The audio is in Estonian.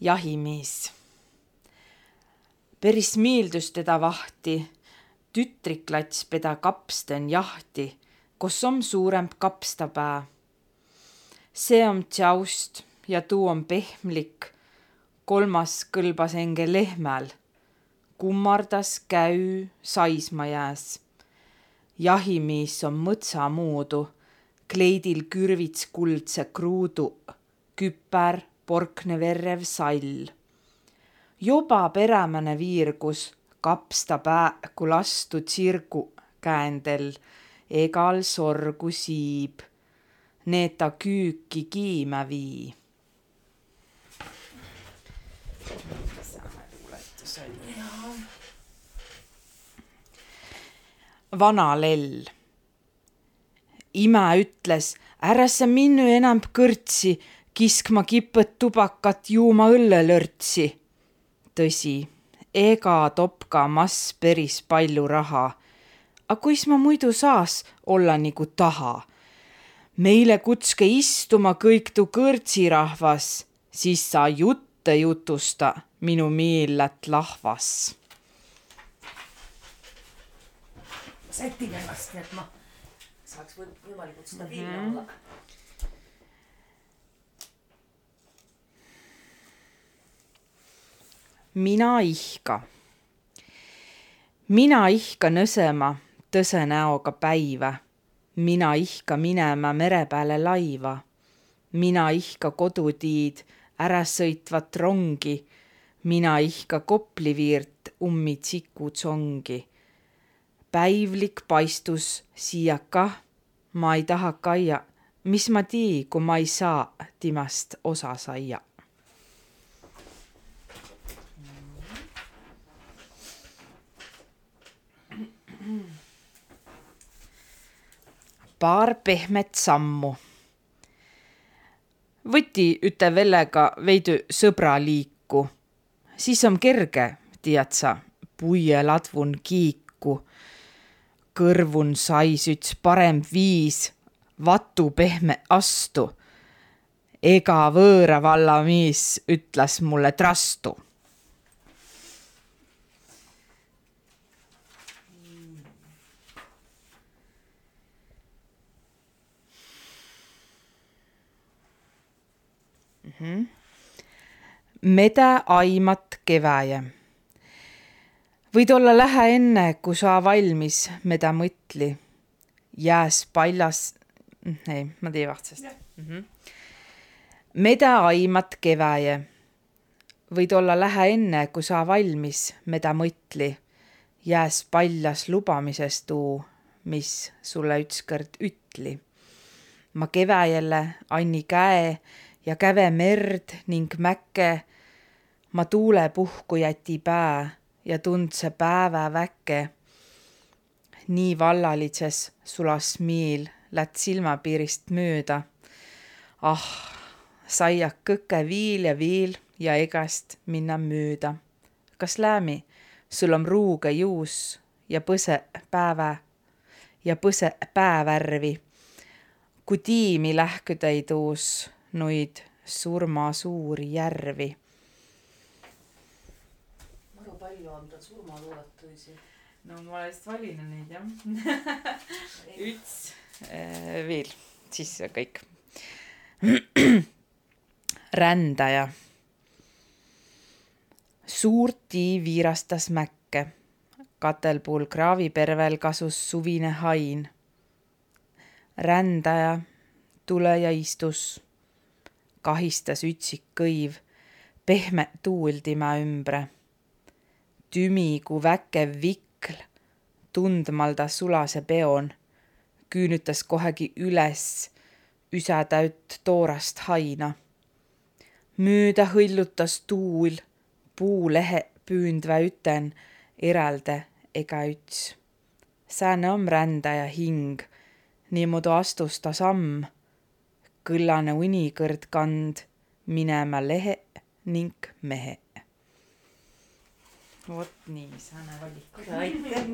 jahimees. päris miildus teda vahti, tütriklats peda kapsten jahti, kus on suurem kapstapää. see on tšaust ja tuu on pehmlik. kolmas kõlbas enge lehmäl. kummardas käü saisma jääs. jahimees on mõtsa muudu, kleidil kürvits kuldse kruudu, küpär porkne verrev sall. juba perämäne viirgus kapsta pääku lastu tsirgu käändel, egal sorgu siib. Need ta küüki kiima vii. vana lell. ima ütles, ära sa minnu enam kõrtsi kiskma kipõt tubakat, juuma õllelörtsi. tõsi, ega topka mass päris palju raha. A kuis ma muidu saas olla nagu taha? meile kutske istuma kõik tu kõrtsirahvas, siis sa jutte jutusta, minu meellät lahvas. sättige ennast, et ma saaks võimalikult stabiilne mm -hmm. Mina ihka. mina ihka nõsema tõse näoga päiva. mina ihka minema mere peale laiva. mina ihka kodutiid ära sõitvat rongi. mina ihka Kopliviirt ummi tsikutsongi. päivlik paistus siia kah, ma ei taha kaia, mis ma tii, kui ma ei saa timast osa saia paar pehmet sammu. võti üte vellega veidi sõbraliiku, siis on kerge, tead sa, puie ladvun kiiku. kõrvun sais üts parem viis, vatu pehme astu. ega võõra valla mees ütles mulle trastu -hmm. Mede aimat keväje. võid olla lähe enne, kui sa valmis, meda mõtli. jääs paljas, ei, ma teen vahtsast mm. -hmm. Meda aimat keväje. võid olla lähe enne, kui sa valmis, meda mõtli. jääs paljas lubamisest tuu, mis sulle ükskord ütli. ma keväjele anni käe ja käve merd ning mäkke. ma tuulepuhku jäti pää ja tundse päeva väkke. nii vallalitses sulas miil lätt silmapiirist mööda. ah, saia kõke viil ja viil ja egast minna mööda. kas läämi, sul on ruuge juus ja põse päeva ja põse päävärvi. kui tiimi lähküdeid uus noid surmasuuri järvi. maru palju on tal surmaluuletusi. no ma vist valin neid jah üks äh, veel, siis kõik. rändaja. suurt tii viirastas mäkke. katelpuul kraavipervel kasus suvine hain. rändaja, tule ja istus kahistas ütsik kõiv, pehme tuul tema ümbre. tümi kui väkev vikl, tundmalda sulase peon, küünütas kohegi üles üsätäüt toorast haina. mööda hõllutas tuul, puulehe püündvä üten, eralde ega üts. sääne on rändaja hing, niimoodi astus ta samm kõllane unikõrd kand minema lehe ning mehe. vot nii, sääne valik. aitäh.